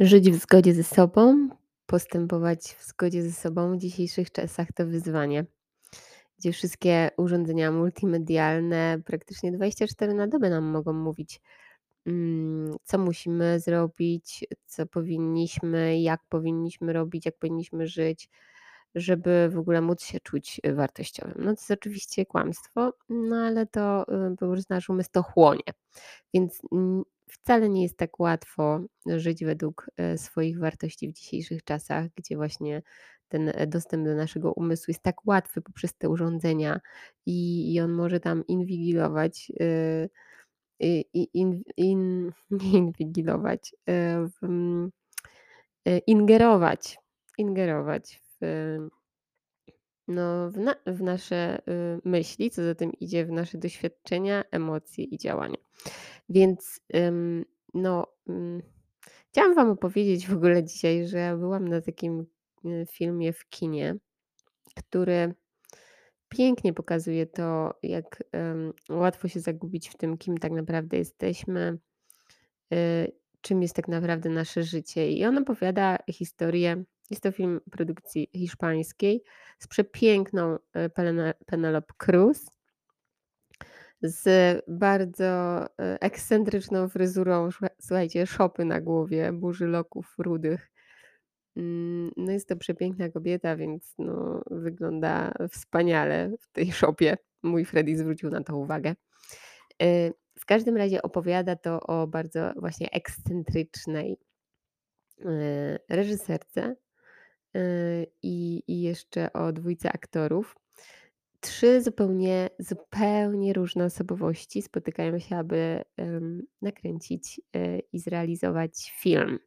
Żyć w zgodzie ze sobą, postępować w zgodzie ze sobą w dzisiejszych czasach to wyzwanie, gdzie wszystkie urządzenia multimedialne praktycznie 24 na dobę nam mogą mówić, mm, co musimy zrobić, co powinniśmy, jak powinniśmy robić, jak powinniśmy żyć, żeby w ogóle móc się czuć wartościowym. No to jest oczywiście kłamstwo, no ale to y, po prostu nasz umysł to chłonie. Więc wcale nie jest tak łatwo żyć według e, swoich wartości w dzisiejszych czasach, gdzie właśnie ten e, dostęp do naszego umysłu jest tak łatwy poprzez te urządzenia i, i on może tam inwigilować. I in, in, nie inwigilować, e, ingerować, ingerować w, no, w, na, w nasze y, myśli, co za tym idzie w nasze doświadczenia, emocje i działania. Więc no, chciałam Wam opowiedzieć w ogóle dzisiaj, że byłam na takim y, filmie w kinie, który pięknie pokazuje to, jak łatwo się zagubić w tym, kim tak naprawdę jesteśmy, y, czym jest tak naprawdę nasze życie. I on opowiada historię, jest to film produkcji hiszpańskiej z przepiękną y, Penelope Cruz z bardzo e, ekscentryczną fryzurą, słuchajcie, szopy na głowie, burzy loków rudych. Mm, no jest to przepiękna kobieta, więc no, wygląda wspaniale w tej szopie. Mój Freddy zwrócił na to uwagę. E, w każdym razie opowiada to o bardzo właśnie ekscentrycznej e, reżyserce i, i jeszcze o dwójce aktorów. Trzy zupełnie zupełnie różne osobowości spotykają się, aby, nakręcić, e, i zrealizować film.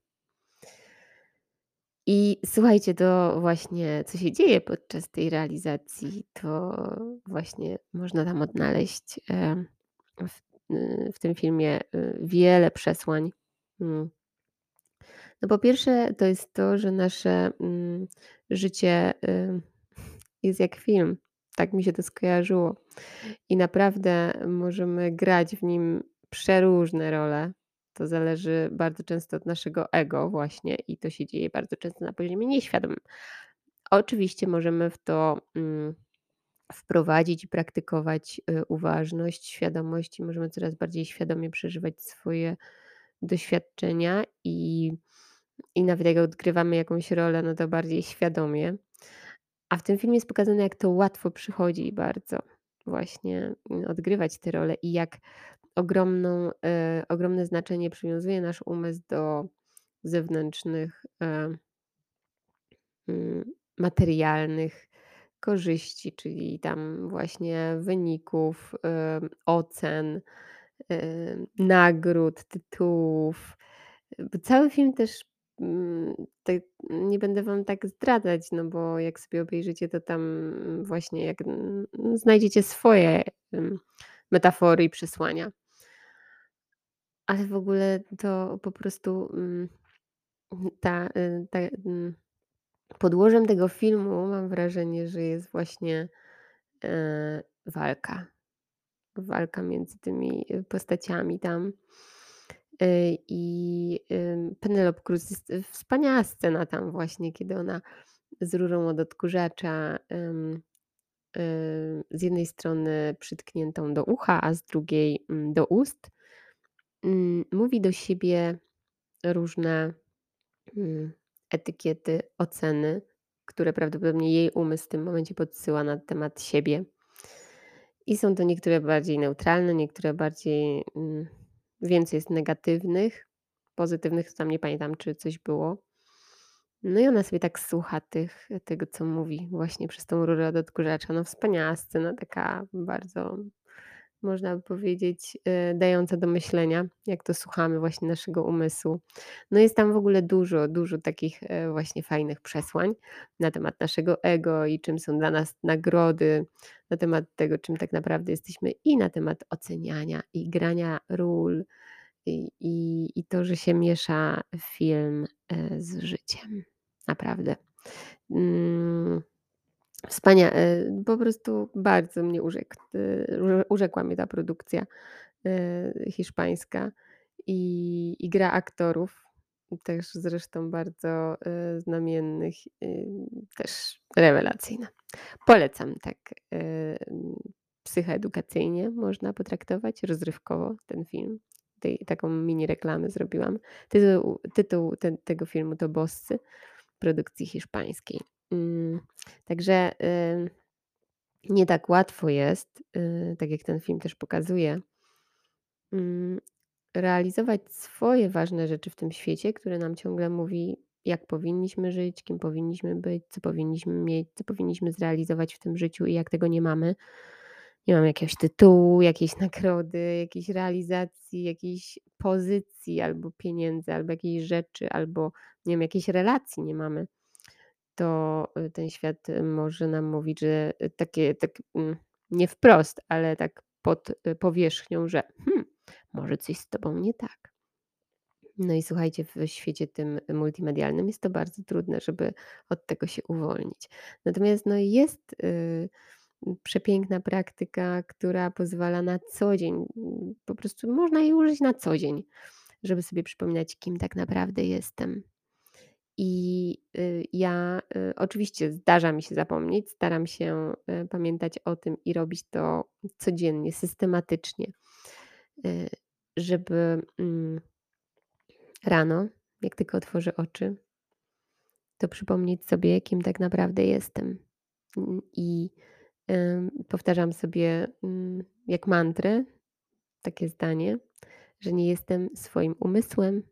I słuchajcie, to właśnie co się dzieje podczas tej realizacji, to właśnie można tam odnaleźć, w y, w tym filmie, y, wiele przesłań. Mm. No po pierwsze to jest to, że nasze, mm, życie, jest jak film. Tak mi się to skojarzyło. I naprawdę możemy grać w nim przeróżne role. To zależy bardzo często od naszego ego właśnie i to się dzieje bardzo często na poziomie nieświadomym. Oczywiście możemy w to mm, wprowadzić i praktykować y, uważność, świadomość i możemy coraz bardziej świadomie przeżywać swoje doświadczenia i, i nawet jak odgrywamy jakąś rolę, no to bardziej świadomie. A w tym filmie jest pokazane, jak to łatwo przychodzi bardzo właśnie mm, odgrywać te role i jak ogromną, e, ogromne znaczenie przywiązuje nasz umysł do zewnętrznych, e, mm, materialnych korzyści, czyli tam właśnie wyników, e, ocen, e, nagród, tytułów. Bo cały film też Mm, nie będę wam tak zdradzać, no bo jak sobie obejrzycie, to tam właśnie jak znajdziecie swoje metafory i przesłania. Ale w ogóle to po prostu mm, ta, y, ta, mm, podłożem tego filmu mam wrażenie, że jest właśnie e, walka. Walka między tymi y, postaciami tam. Y, I Penelope Cruz jest y, wspaniała scena tam właśnie, kiedy ona z rurą od odkurzacza z jednej strony przytkniętą do ucha, a z drugiej do ust, mówi do siebie różne etykiety, oceny, które prawdopodobnie jej umysł w tym momencie podsyła na temat siebie. I są to niektóre bardziej neutralne, niektóre bardziej Więcej jest negatywnych, pozytywnych tam nie pamiętam, czy coś było. No i ona sobie tak słucha tych, tego, co mówi właśnie przez tą rurę od odkurzacza. No wspaniała scena, taka bardzo można by powiedzieć, y, dająca do myślenia, jak to słuchamy właśnie naszego umysłu. No jest tam w ogóle dużo, dużo takich e, właśnie fajnych przesłań na temat naszego ego i czym są dla nas nagrody, na temat tego, czym tak naprawdę jesteśmy i na temat oceniania i grania ról i, i, i to, że się miesza film e, z życiem. Naprawdę. Mm. Wspania y, po prostu bardzo mnie urzekł, y, urzekła mnie ta produkcja y, hiszpańska i, i gra aktorów. też zresztą bardzo, znamiennych, też rewelacyjna. Polecam tak, psychoedukacyjnie można potraktować, rozrywkowo ten film. Tej taką mini reklamę zrobiłam. Tytuł tytuł te tego filmu to „Bossy” produkcji hiszpańskiej. Ym, także, nie tak łatwo jest, y, tak jak ten film też pokazuje ym, realizować swoje ważne rzeczy w tym świecie, który nam ciągle mówi, jak powinniśmy żyć, kim powinniśmy być, co powinniśmy mieć, co powinniśmy zrealizować w tym życiu i jak tego nie mamy. Nie mamy jakiegoś tytułu, jakiejś nagrody, jakiejś realizacji, jakiejś pozycji albo pieniędzy, albo jakiejś rzeczy, albo nie wiem, jakiejś relacji nie mamy. To, y, ten świat może nam mówić, że takie tak, mm, nie wprost, ale tak pod, y, powierzchnią, że hmm, może coś z tobą nie tak. No i słuchajcie, w świecie tym multimedialnym jest to bardzo trudne, żeby od tego się uwolnić. Natomiast no jest, y, przepiękna praktyka, która pozwala na co dzień, po prostu można jej użyć na co dzień, żeby sobie przypominać, kim tak naprawdę jestem. I, y, ja, y, oczywiście zdarza mi się zapomnieć, staram się, y, pamiętać o tym i robić to codziennie, systematycznie, żeby, mm rano, jak tylko otworzę oczy to przypomnieć sobie, kim tak naprawdę jestem. Yy, i, powtarzam sobie, mm, jak mantrę takie zdanie, że nie jestem swoim umysłem,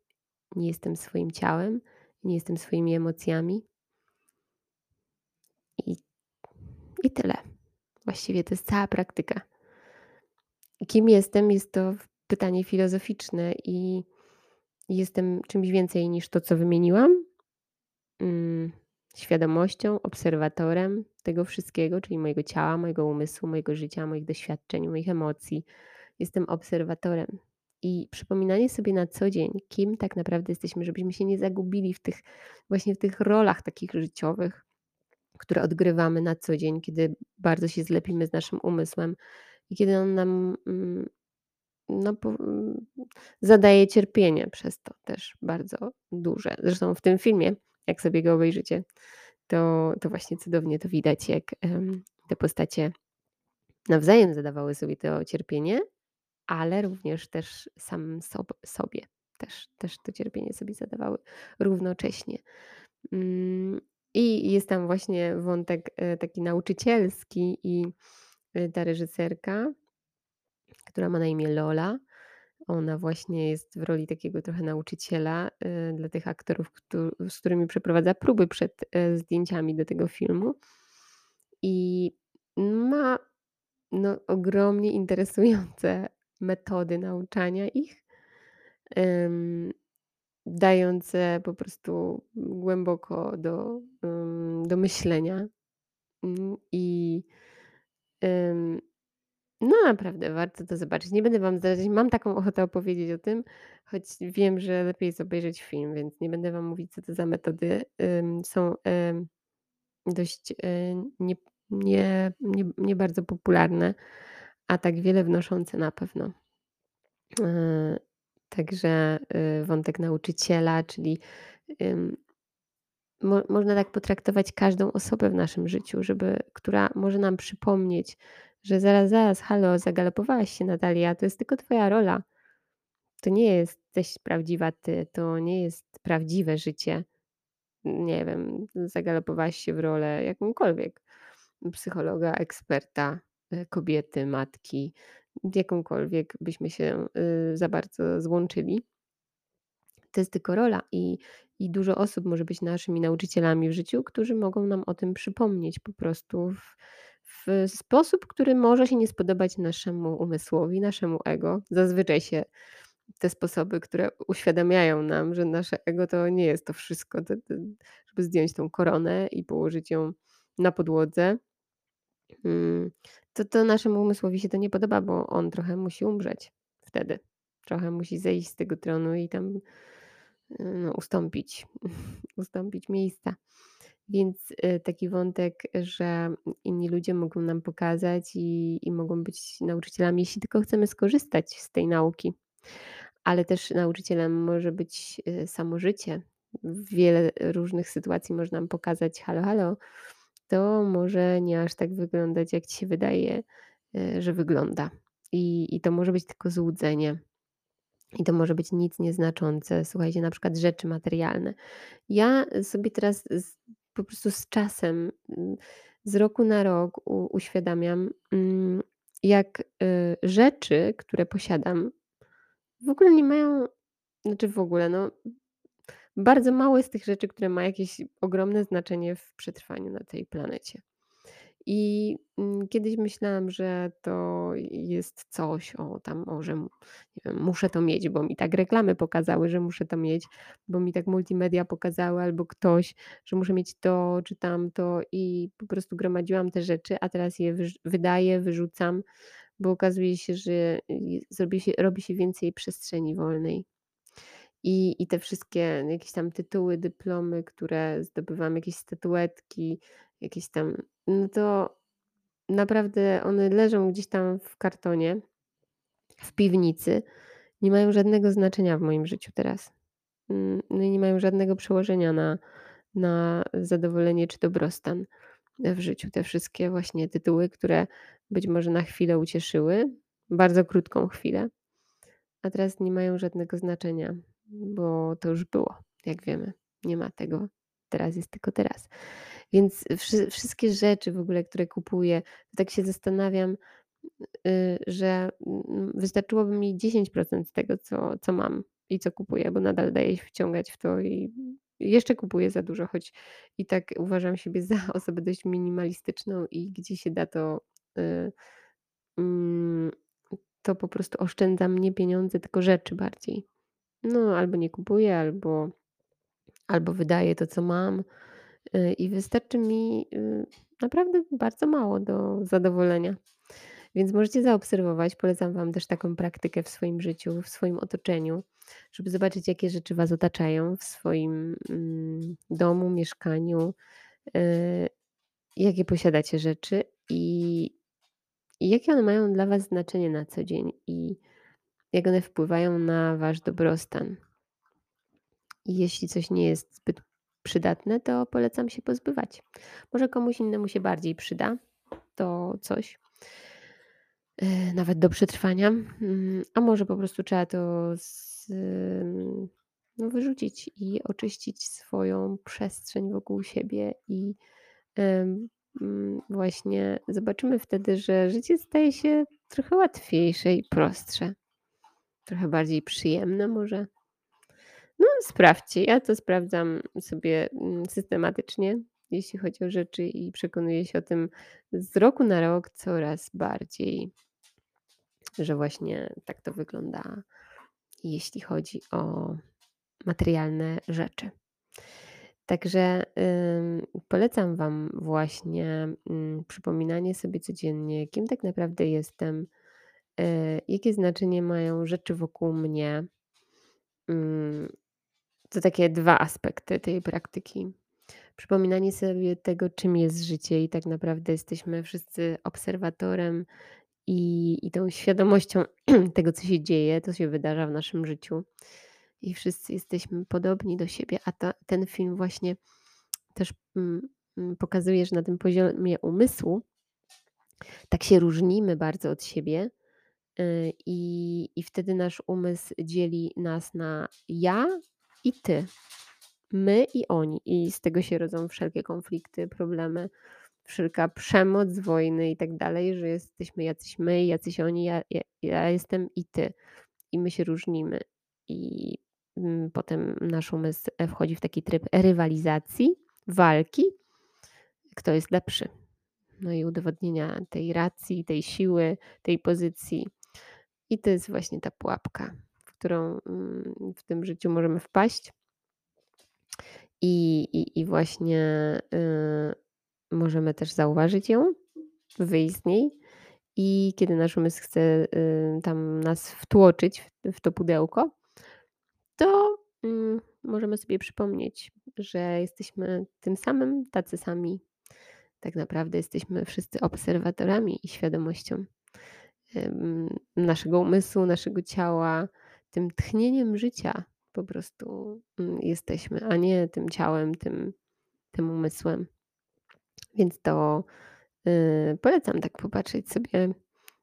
nie jestem swoim ciałem, nie jestem swoimi emocjami. I i tyle. Właściwie to jest cała praktyka. Kim jestem? Jest to pytanie filozoficzne i jestem czymś więcej niż to, co wymieniłam. Ym, świadomością, obserwatorem tego wszystkiego, czyli mojego ciała, mojego umysłu, mojego życia, moich doświadczeń, moich emocji. Jestem obserwatorem. I przypominanie sobie na co dzień, kim tak naprawdę jesteśmy, żebyśmy się nie zagubili w tych właśnie w tych rolach takich życiowych, które odgrywamy na co dzień, kiedy bardzo się zlepimy z naszym umysłem i kiedy on nam, mm, no mm, zadaje cierpienie przez to też bardzo duże. Zresztą w tym filmie, jak sobie go obejrzycie, to to właśnie cudownie to widać, jak, te postacie nawzajem zadawały sobie to cierpienie, ale również też samym sob sobie też też to cierpienie sobie zadawały równocześnie. Ym, i jest tam właśnie wątek, y, taki nauczycielski i, y, ta reżyserka, która ma na imię Lola, ona właśnie jest w roli takiego trochę nauczyciela, y, dla tych aktorów, z którymi przeprowadza próby przed, zdjęciami do tego filmu. I ma, no, ogromnie interesujące metody nauczania ich, dające po prostu głęboko do, do myślenia. Ym, i, no naprawdę warto to zobaczyć. Nie będę wam zdradzać, mam taką ochotę opowiedzieć o tym, choć wiem, że lepiej jest obejrzeć film, więc nie będę wam mówić, co to za metody, są, dość, y, nie nie nie nie bardzo popularne, a tak wiele wnoszące na pewno. Yy, także, y, wątek nauczyciela, czyli, mo można tak potraktować każdą osobę w naszym życiu, żeby która może nam przypomnieć, że zaraz, zaraz, halo, zagalopowałaś się Natalia, to jest tylko twoja rola. To nie jesteś prawdziwa ty, to nie jest prawdziwe życie. Nie wiem, zagalopowałaś się w rolę jakąkolwiek psychologa, eksperta, kobiety, matki, jakąkolwiek byśmy się, y, za bardzo złączyli. To jest tylko rola i i dużo osób może być naszymi nauczycielami w życiu, którzy mogą nam o tym przypomnieć po prostu w w sposób, który może się nie spodobać naszemu umysłowi, naszemu ego. Zazwyczaj się te sposoby, które uświadamiają nam, że nasze ego to nie jest to wszystko, to to żeby zdjąć tą koronę i położyć ją na podłodze. To to naszemu umysłowi się to nie podoba, bo on trochę musi umrzeć wtedy. Trochę musi zejść z tego tronu i tam, y, no, ustąpić ustąpić miejsca. Więc, y, taki wątek, że inni ludzie mogą nam pokazać i i mogą być nauczycielami, jeśli tylko chcemy skorzystać z tej nauki. ale też nauczycielem może być, y, samo życie. Wiele różnych sytuacji może nam pokazać: „Halo, halo, to może nie aż tak wyglądać, jak ci się wydaje, y, że wygląda”. I i to może być tylko złudzenie. I to może być nic nieznaczące. Słuchajcie, na przykład rzeczy materialne. Ja sobie teraz z po prostu z czasem, mm, z roku na rok u uświadamiam, mm, jak, y, rzeczy, które posiadam, w ogóle nie mają znaczy w ogóle, no bardzo mało jest tych rzeczy, które ma jakieś ogromne znaczenie w przetrwaniu na tej planecie. I, mm, kiedyś myślałam, że to jest coś, o tam, o że, wiem, muszę to mieć, bo mi tak reklamy pokazały, że muszę to mieć, bo mi tak multimedia pokazały albo ktoś, że muszę mieć to czy tamto i po prostu gromadziłam te rzeczy, a teraz je wydaję, wyrzucam, bo okazuje się, że y, zrobi się robi się więcej przestrzeni wolnej. I i te wszystkie jakieś tam tytuły, dyplomy, które zdobywam, jakieś statuetki, jakieś tam no to naprawdę one leżą gdzieś tam w kartonie, w piwnicy, nie mają żadnego znaczenia w moim życiu teraz. Mm, no i nie mają żadnego przełożenia na na zadowolenie czy dobrostan w życiu. Te wszystkie właśnie tytuły, które być może na chwilę ucieszyły, bardzo krótką chwilę, a teraz nie mają żadnego znaczenia, bo to już było, jak wiemy. Nie ma tego. Teraz jest tylko teraz. Więc wszy wszystkie rzeczy w ogóle, które kupuję, tak się zastanawiam, y, że mm, wystarczyłoby mi 10% tego, co co mam i co kupuję, bo nadal daje się wciągać w to i jeszcze kupuję za dużo, choć i tak uważam siebie za osobę dość minimalistyczną i gdzie się da to, y, mm, to po prostu oszczędzam nie pieniądze, tylko rzeczy bardziej. No, albo nie kupuję, albo albo wydaję to, co mam, y, i wystarczy mi, y, naprawdę bardzo mało do zadowolenia. Więc możecie zaobserwować, polecam Wam też taką praktykę w swoim życiu, w swoim otoczeniu, żeby zobaczyć, jakie rzeczy Was otaczają w swoim, mm, domu, mieszkaniu, y, jakie posiadacie rzeczy i i jakie one mają dla Was znaczenie na co dzień i jak one wpływają na Wasz dobrostan. I jeśli coś nie jest zbyt przydatne, to polecam się pozbywać. Może komuś innemu się bardziej przyda to coś, yy, nawet do przetrwania, mm, a może po prostu trzeba to z no wyrzucić i oczyścić swoją przestrzeń wokół siebie i, mm, właśnie zobaczymy wtedy, że życie staje się trochę łatwiejsze i prostsze. Trochę bardziej przyjemne może. No, sprawdźcie. Ja to sprawdzam sobie, mm, systematycznie, jeśli chodzi o rzeczy i przekonuję się o tym z roku na rok coraz bardziej, że właśnie tak to wygląda, jeśli chodzi o materialne rzeczy. Także, ym, polecam Wam właśnie, mm, przypominanie sobie codziennie, kim tak naprawdę jestem, jakie znaczenie mają rzeczy wokół mnie. Mm, to takie 2 aspekty tej praktyki. Przypominanie sobie tego, czym jest życie i tak naprawdę jesteśmy wszyscy obserwatorem i i tą świadomością tego, co się dzieje, co się wydarza w naszym życiu. I wszyscy jesteśmy podobni do siebie, a ta ten film właśnie też, mm, mm, pokazuje, że na tym poziomie umysłu tak się różnimy bardzo od siebie, y, i i wtedy nasz umysł dzieli nas na ja i ty. My i oni. I z tego się rodzą wszelkie konflikty, problemy, wszelka przemoc, wojny i tak dalej, że jesteśmy jacyś my, jacyś oni, ja ja ja jestem i ty. I my się różnimy. I, mm, potem nasz umysł, e, wchodzi w taki tryb rywalizacji, walki, kto jest lepszy. No i udowodnienia tej racji, tej siły, tej pozycji. I to jest właśnie ta pułapka, w którą, mm, w tym życiu możemy wpaść. I i i właśnie, y, możemy też zauważyć ją, wyjść z niej i kiedy nasz umysł chce, y, tam nas wtłoczyć w w to pudełko, to, mm, możemy sobie przypomnieć, że jesteśmy tym samym, tacy sami. Tak naprawdę jesteśmy wszyscy obserwatorami i świadomością, naszego umysłu, naszego ciała, tym tchnieniem życia po prostu, mm, jesteśmy, a nie tym ciałem, tym tym umysłem. Więc to, yy, polecam tak popatrzeć sobie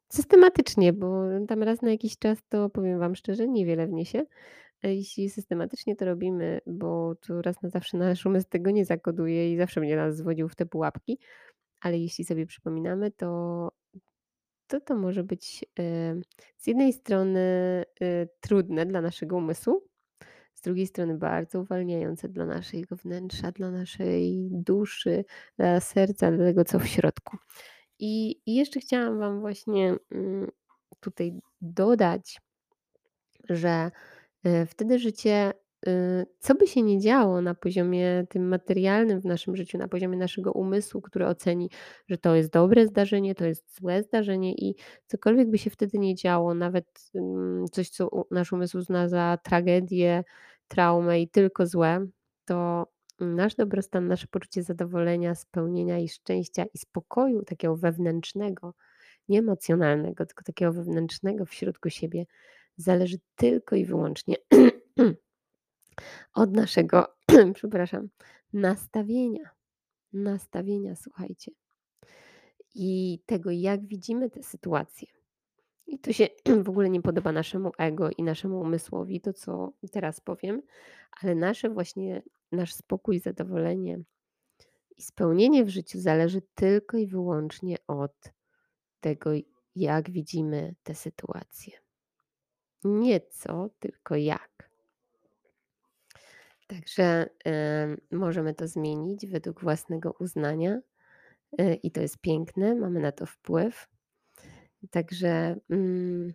systematycznie, bo tam raz na jakiś czas to powiem Wam szczerze, niewiele wniesie. Jeśli systematycznie to robimy, bo to raz na zawsze nasz umysł tego nie zakoduje i zawsze będzie nas zwodził w te pułapki, ale jeśli sobie przypominamy, to to, to może być, z jednej strony, yy, trudne dla naszego umysłu, z drugiej strony bardzo uwalniające dla naszego wnętrza, dla naszej duszy, dla serca, dla tego, co w środku. I jeszcze chciałam Wam właśnie, mm, tutaj dodać, że, yy, wtedy życie, co by się nie działo na poziomie tym materialnym w naszym życiu, na poziomie naszego umysłu, który oceni, że to jest dobre zdarzenie, to jest złe zdarzenie i cokolwiek by się wtedy nie działo, nawet, mm, coś, co nasz umysł uzna za tragedię, traumę i tylko złe, to nasz dobrostan, nasze poczucie zadowolenia, spełnienia i szczęścia, i spokoju takiego wewnętrznego, nie emocjonalnego, tylko takiego wewnętrznego w środku siebie, zależy tylko i wyłącznie od naszego, przepraszam, nastawienia. Nastawienia, słuchajcie. I tego, jak widzimy te sytuacje. I to się w ogóle nie podoba naszemu ego i naszemu umysłowi, to co teraz powiem, ale nasze właśnie nasz spokój, zadowolenie i spełnienie w życiu zależy tylko i wyłącznie od tego, jak widzimy te sytuacje. Nie co, tylko jak. Także, yy, możemy to zmienić według własnego uznania, yy, i to jest piękne, mamy na to wpływ. Także, mm,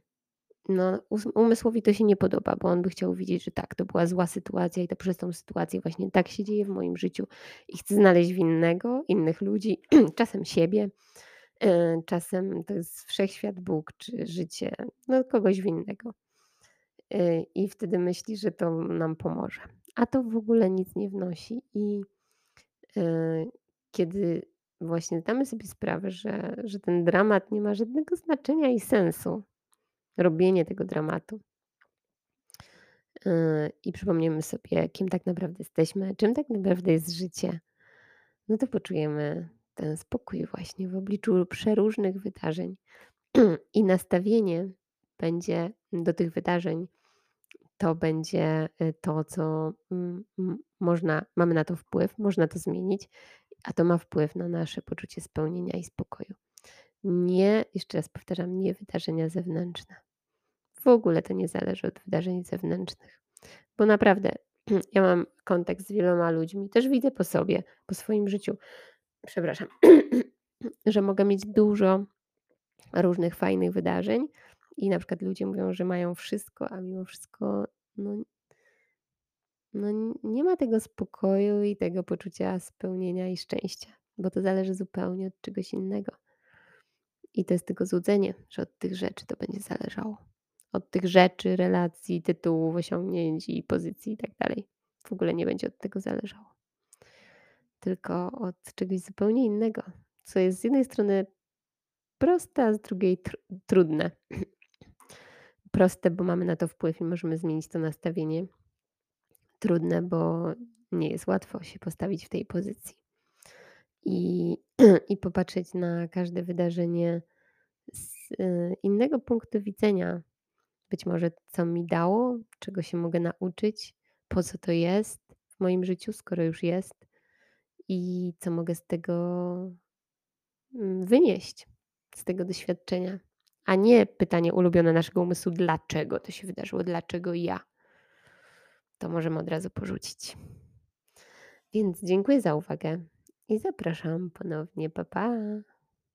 no, umysłowi to się nie podoba, bo on by chciał widzieć, że tak, to była zła sytuacja i to przez tą sytuację właśnie tak się dzieje w moim życiu i chce znaleźć winnego, innych ludzi, czasem siebie, yy, czasem to jest wszechświat, Bóg czy życie, no kogoś winnego. Yy, I wtedy myśli, że to nam pomoże. A to w ogóle nic nie wnosi i, yy, kiedy właśnie zdamy sobie sprawę, że że ten dramat nie ma żadnego znaczenia i sensu, robienie tego dramatu yy, i przypomniemy sobie, kim tak naprawdę jesteśmy, czym tak naprawdę jest życie, no to poczujemy ten spokój właśnie w obliczu przeróżnych wydarzeń. I nastawienie będzie do tych wydarzeń, to będzie, y, to, co, mm, można mamy na to wpływ, można to zmienić, a to ma wpływ na nasze poczucie spełnienia i spokoju. Nie, jeszcze raz powtarzam, nie wydarzenia zewnętrzne. W ogóle to nie zależy od wydarzeń zewnętrznych, bo naprawdę ja mam kontakt z wieloma ludźmi, też widzę po sobie, po swoim życiu, przepraszam, że mogę mieć dużo różnych fajnych wydarzeń i na przykład ludzie mówią, że mają wszystko, a mimo wszystko, no no nie ma tego spokoju i tego poczucia spełnienia i szczęścia, bo to zależy zupełnie od czegoś innego. I to jest tylko złudzenie, że od tych rzeczy to będzie zależało. Od tych rzeczy, relacji, tytułów, osiągnięć i pozycji i tak dalej. W ogóle nie będzie od tego zależało. Tylko od czegoś zupełnie innego, co jest z jednej strony proste, a z drugiej tr trudne. Proste, bo mamy na to wpływ i możemy zmienić to nastawienie. Trudne, bo nie jest łatwo się postawić w tej pozycji. I i popatrzeć na każde wydarzenie z, y, innego punktu widzenia. Być może co mi dało, czego się mogę nauczyć, po co to jest w moim życiu, skoro już jest i co mogę z tego, mm, wynieść, z tego doświadczenia. A nie pytanie ulubione naszego umysłu: "Dlaczego to się wydarzyło? Dlaczego ja?" To możemy od razu porzucić. Więc dziękuję za uwagę i zapraszam ponownie. Pa, pa.